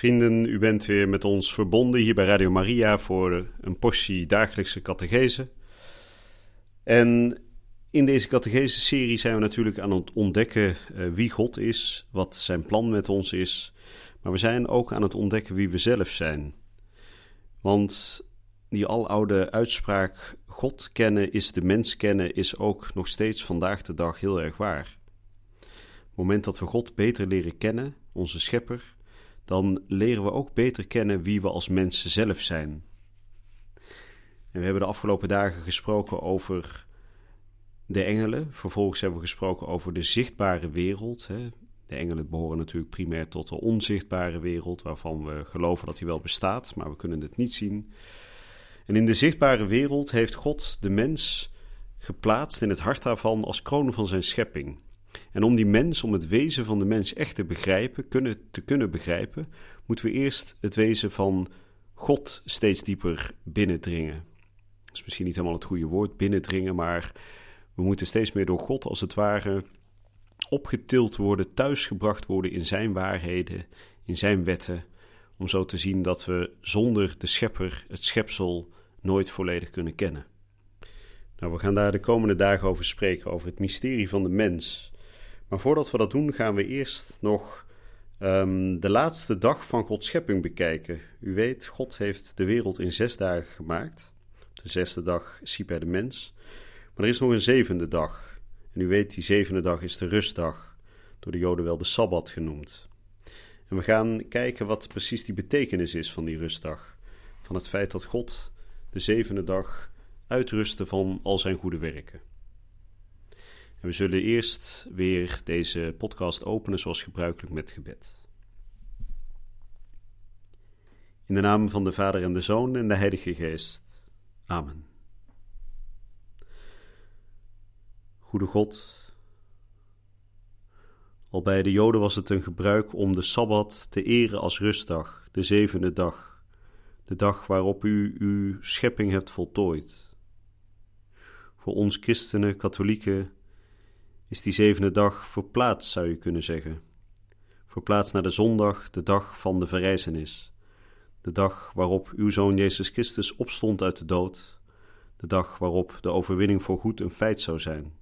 Vrienden, u bent weer met ons verbonden hier bij Radio Maria voor een portie dagelijkse catechese. En in deze catechese-serie zijn we natuurlijk aan het ontdekken uh, wie God is, wat zijn plan met ons is, maar we zijn ook aan het ontdekken wie we zelf zijn. Want die aloude uitspraak God kennen is de mens kennen is ook nog steeds vandaag de dag heel erg waar. Op het moment dat we God beter leren kennen, onze schepper, dan leren we ook beter kennen wie we als mensen zelf zijn. En we hebben de afgelopen dagen gesproken over de engelen. Vervolgens hebben we gesproken over de zichtbare wereld. De engelen behoren natuurlijk primair tot de onzichtbare wereld, waarvan we geloven dat die wel bestaat, maar we kunnen het niet zien. En in de zichtbare wereld heeft God de mens geplaatst in het hart daarvan als kroon van zijn schepping. En om die mens, om het wezen van de mens echt te begrijpen, kunnen, te kunnen begrijpen, moeten we eerst het wezen van God steeds dieper binnendringen. Dat is misschien niet helemaal het goede woord, binnendringen, maar we moeten steeds meer door God als het ware opgetild worden, thuisgebracht worden in zijn waarheden, in zijn wetten, om zo te zien dat we zonder de schepper, het schepsel, nooit volledig kunnen kennen. Nou, we gaan daar de komende dagen over spreken, over het mysterie van de mens. Maar voordat we dat doen, gaan we eerst nog um, de laatste dag van Gods schepping bekijken. U weet, God heeft de wereld in zes dagen gemaakt. Op de zesde dag schiep hij de mens. Maar er is nog een zevende dag. En u weet, die zevende dag is de rustdag, door de Joden wel de Sabbat genoemd. En we gaan kijken wat precies die betekenis is van die rustdag. Van het feit dat God de zevende dag uitrustte van al zijn goede werken. En we zullen eerst weer deze podcast openen zoals gebruikelijk met gebed. In de naam van de Vader en de Zoon en de Heilige Geest. Amen. Goede God, al bij de Joden was het een gebruik om de Sabbat te eren als rustdag, de zevende dag, de dag waarop u uw schepping hebt voltooid. Voor ons christenen, katholieken, is die zevende dag verplaatst, zou je kunnen zeggen. Verplaatst naar de zondag, de dag van de verrijzenis. De dag waarop uw zoon Jezus Christus opstond uit de dood. De dag waarop de overwinning voor goed een feit zou zijn.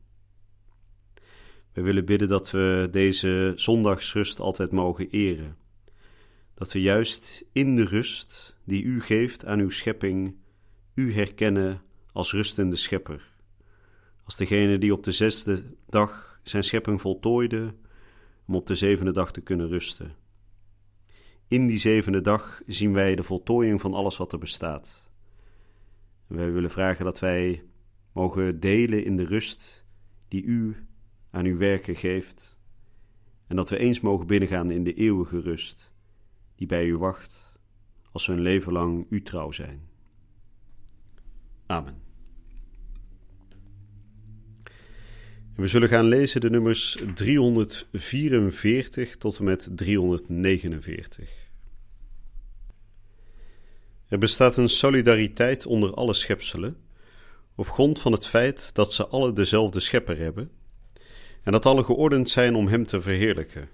We willen bidden dat we deze zondagsrust altijd mogen eren. Dat we juist in de rust die u geeft aan uw schepping, u herkennen als rustende schepper als degene die op de zesde dag zijn schepping voltooide, om op de zevende dag te kunnen rusten. In die zevende dag zien wij de voltooiing van alles wat er bestaat. wij willen vragen dat wij mogen delen in de rust die u aan uw werken geeft, en dat we eens mogen binnengaan in de eeuwige rust die bij u wacht, als we een leven lang u trouw zijn. Amen. We zullen gaan lezen de nummers 344 tot en met 349. Er bestaat een solidariteit onder alle schepselen, op grond van het feit dat ze alle dezelfde schepper hebben en dat alle geordend zijn om hem te verheerlijken.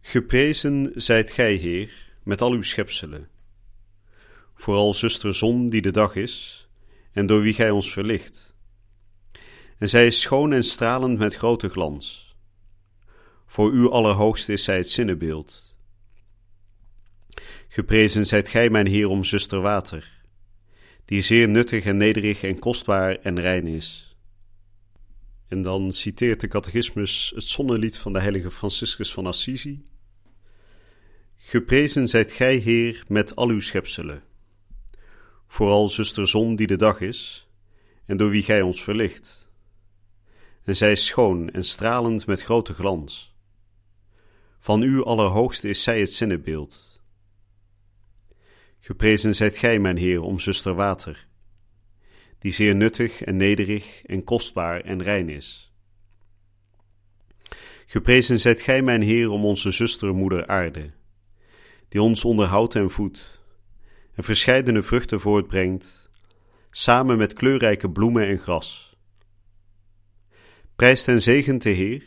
Geprezen zijt gij, Heer, met al uw schepselen, vooral zuster zon die de dag is en door wie gij ons verlicht en zij is schoon en stralend met grote glans. Voor u allerhoogste is zij het zinnebeeld. Geprezen zijt gij, mijn Heer, om zuster water, die zeer nuttig en nederig en kostbaar en rein is. En dan citeert de catechismus het zonnelied van de heilige Franciscus van Assisi. Geprezen zijt gij, Heer, met al uw schepselen, vooral zuster zon die de dag is, en door wie gij ons verlicht en zij is schoon en stralend met grote glans. Van u allerhoogste is zij het zinnebeeld. Geprezen zijt gij, mijn Heer, om zuster water, die zeer nuttig en nederig en kostbaar en rein is. Geprezen zijt gij, mijn Heer, om onze zuster moeder aarde, die ons onderhoudt en voedt, en verscheidene vruchten voortbrengt, samen met kleurrijke bloemen en gras. Prijst en zegent de Heer,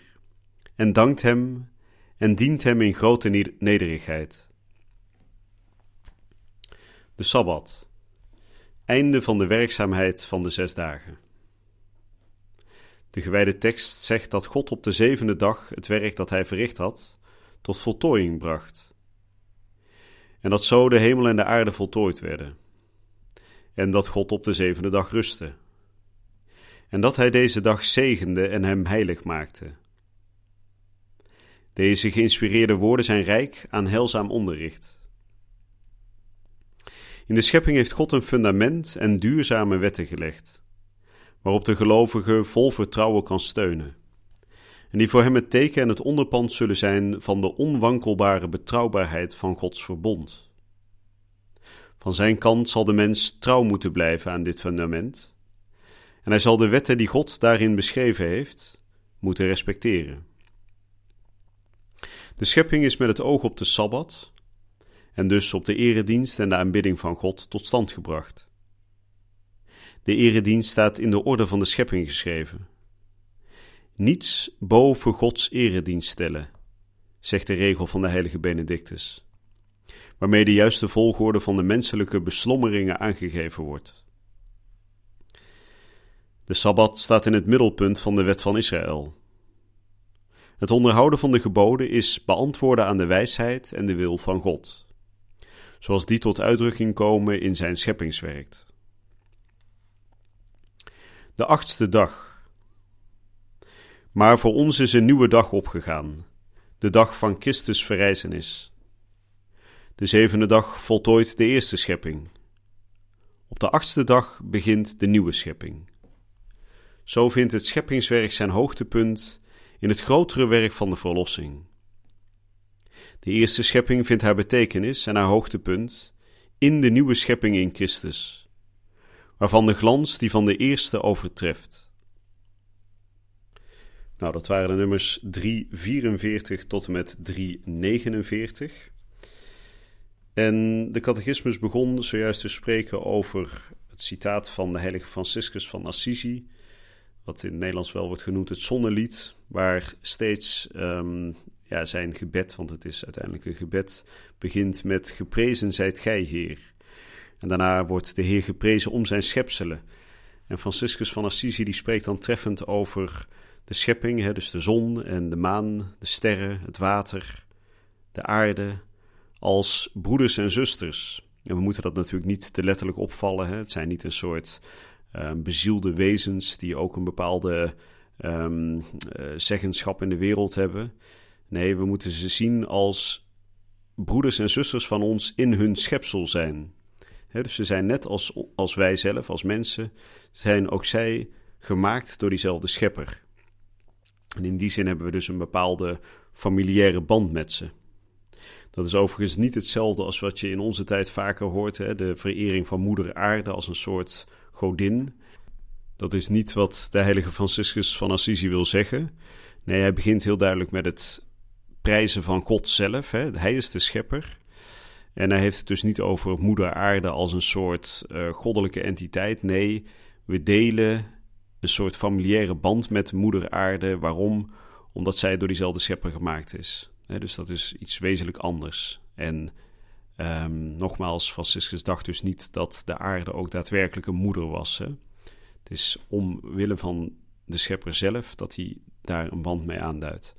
en dankt hem, en dient hem in grote nederigheid. De Sabbat. Einde van de werkzaamheid van de zes dagen. De gewijde tekst zegt dat God op de zevende dag het werk dat hij verricht had, tot voltooiing bracht. En dat zo de hemel en de aarde voltooid werden. En dat God op de zevende dag rustte. En dat hij deze dag zegende en hem heilig maakte. Deze geïnspireerde woorden zijn rijk aan heilzaam onderricht. In de schepping heeft God een fundament en duurzame wetten gelegd, waarop de gelovige vol vertrouwen kan steunen, en die voor hem het teken en het onderpand zullen zijn van de onwankelbare betrouwbaarheid van Gods verbond. Van zijn kant zal de mens trouw moeten blijven aan dit fundament, en hij zal de wetten die God daarin beschreven heeft, moeten respecteren. De schepping is met het oog op de sabbat, en dus op de eredienst en de aanbidding van God tot stand gebracht. De eredienst staat in de orde van de schepping geschreven. Niets boven Gods eredienst stellen, zegt de regel van de heilige Benedictus, waarmee de juiste volgorde van de menselijke beslommeringen aangegeven wordt. De Sabbat staat in het middelpunt van de wet van Israël. Het onderhouden van de geboden is beantwoorden aan de wijsheid en de wil van God zoals die tot uitdrukking komen in zijn scheppingswerk. De achtste dag. Maar voor ons is een nieuwe dag opgegaan, de dag van Christus verrijzenis. De zevende dag voltooit de eerste schepping. Op de achtste dag begint de nieuwe schepping. Zo vindt het scheppingswerk zijn hoogtepunt in het grotere werk van de verlossing. De eerste schepping vindt haar betekenis en haar hoogtepunt in de nieuwe schepping in Christus, waarvan de glans die van de eerste overtreft. Nou, dat waren de nummers 344 tot en met 349. En de catechismus begon zojuist te spreken over het citaat van de heilige Franciscus van Assisi, wat in het Nederlands wel wordt genoemd het zonnelied, waar steeds um, ja, zijn gebed, want het is uiteindelijk een gebed, begint met geprezen zijt gij, Heer. En daarna wordt de Heer geprezen om zijn schepselen. En Franciscus van Assisi die spreekt dan treffend over de schepping, hè, dus de zon en de maan, de sterren, het water, de aarde, als broeders en zusters. En we moeten dat natuurlijk niet te letterlijk opvallen. Hè. Het zijn niet een soort uh, bezielde wezens die ook een bepaalde um, zeggenschap in de wereld hebben. Nee, we moeten ze zien als broeders en zusters van ons in hun schepsel zijn. dus ze zijn net als, als wij zelf, als mensen, zijn ook zij gemaakt door diezelfde schepper. En in die zin hebben we dus een bepaalde familiaire band met ze. Dat is overigens niet hetzelfde als wat je in onze tijd vaker hoort, hè? de verering van moeder aarde als een soort godin. Dat is niet wat de heilige Franciscus van Assisi wil zeggen. Nee, hij begint heel duidelijk met het prijzen van God zelf. Hè. Hij is de schepper. En hij heeft het dus niet over moeder aarde als een soort uh, goddelijke entiteit. Nee, we delen een soort familiaire band met moeder aarde. Waarom? Omdat zij door diezelfde schepper gemaakt is. dus dat is iets wezenlijk anders. En um, nogmaals, Franciscus dacht dus niet dat de aarde ook daadwerkelijk een moeder was. Hè. Het is omwille van de schepper zelf dat hij daar een band mee aanduidt.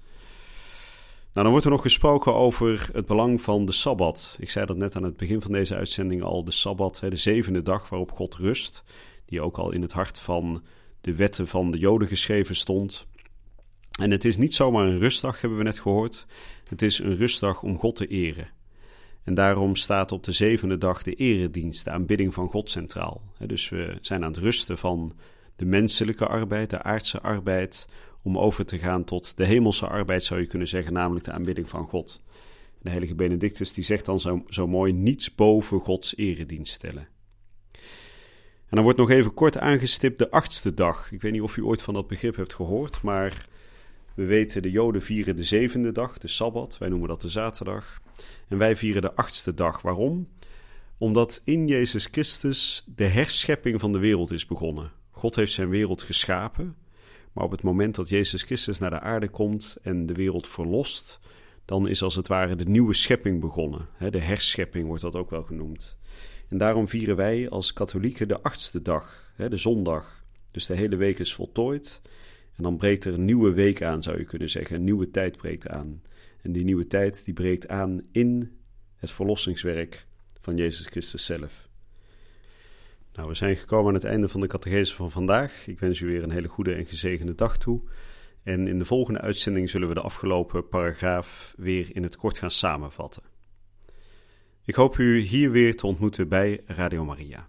Nou, dan wordt er nog gesproken over het belang van de Sabbat. Ik zei dat net aan het begin van deze uitzending al, de Sabbat, de zevende dag waarop God rust, die ook al in het hart van de wetten van de Joden geschreven stond. En het is niet zomaar een rustdag, hebben we net gehoord. Het is een rustdag om God te eren. En daarom staat op de zevende dag de eredienst, de aanbidding van God centraal. Dus we zijn aan het rusten van de menselijke arbeid, de aardse arbeid, om over te gaan tot de hemelse arbeid, zou je kunnen zeggen, namelijk de aanbidding van God. De heilige Benedictus die zegt dan zo, zo mooi: niets boven Gods eredienst stellen. En dan wordt nog even kort aangestipt de achtste dag. Ik weet niet of u ooit van dat begrip hebt gehoord, maar we weten de Joden vieren de zevende dag, de Sabbat. Wij noemen dat de zaterdag. En wij vieren de achtste dag. Waarom? Omdat in Jezus Christus de herschepping van de wereld is begonnen. God heeft zijn wereld geschapen, maar op het moment dat Jezus Christus naar de aarde komt en de wereld verlost, dan is als het ware de nieuwe schepping begonnen. De herschepping wordt dat ook wel genoemd. En daarom vieren wij als katholieken de achtste dag, de zondag. Dus de hele week is voltooid. En dan breekt er een nieuwe week aan, zou je kunnen zeggen. Een nieuwe tijd breekt aan. En die nieuwe tijd die breekt aan in het verlossingswerk van Jezus Christus zelf. Nou, we zijn gekomen aan het einde van de catechese van vandaag. Ik wens u weer een hele goede en gezegende dag toe. En in de volgende uitzending zullen we de afgelopen paragraaf weer in het kort gaan samenvatten. Ik hoop u hier weer te ontmoeten bij Radio Maria.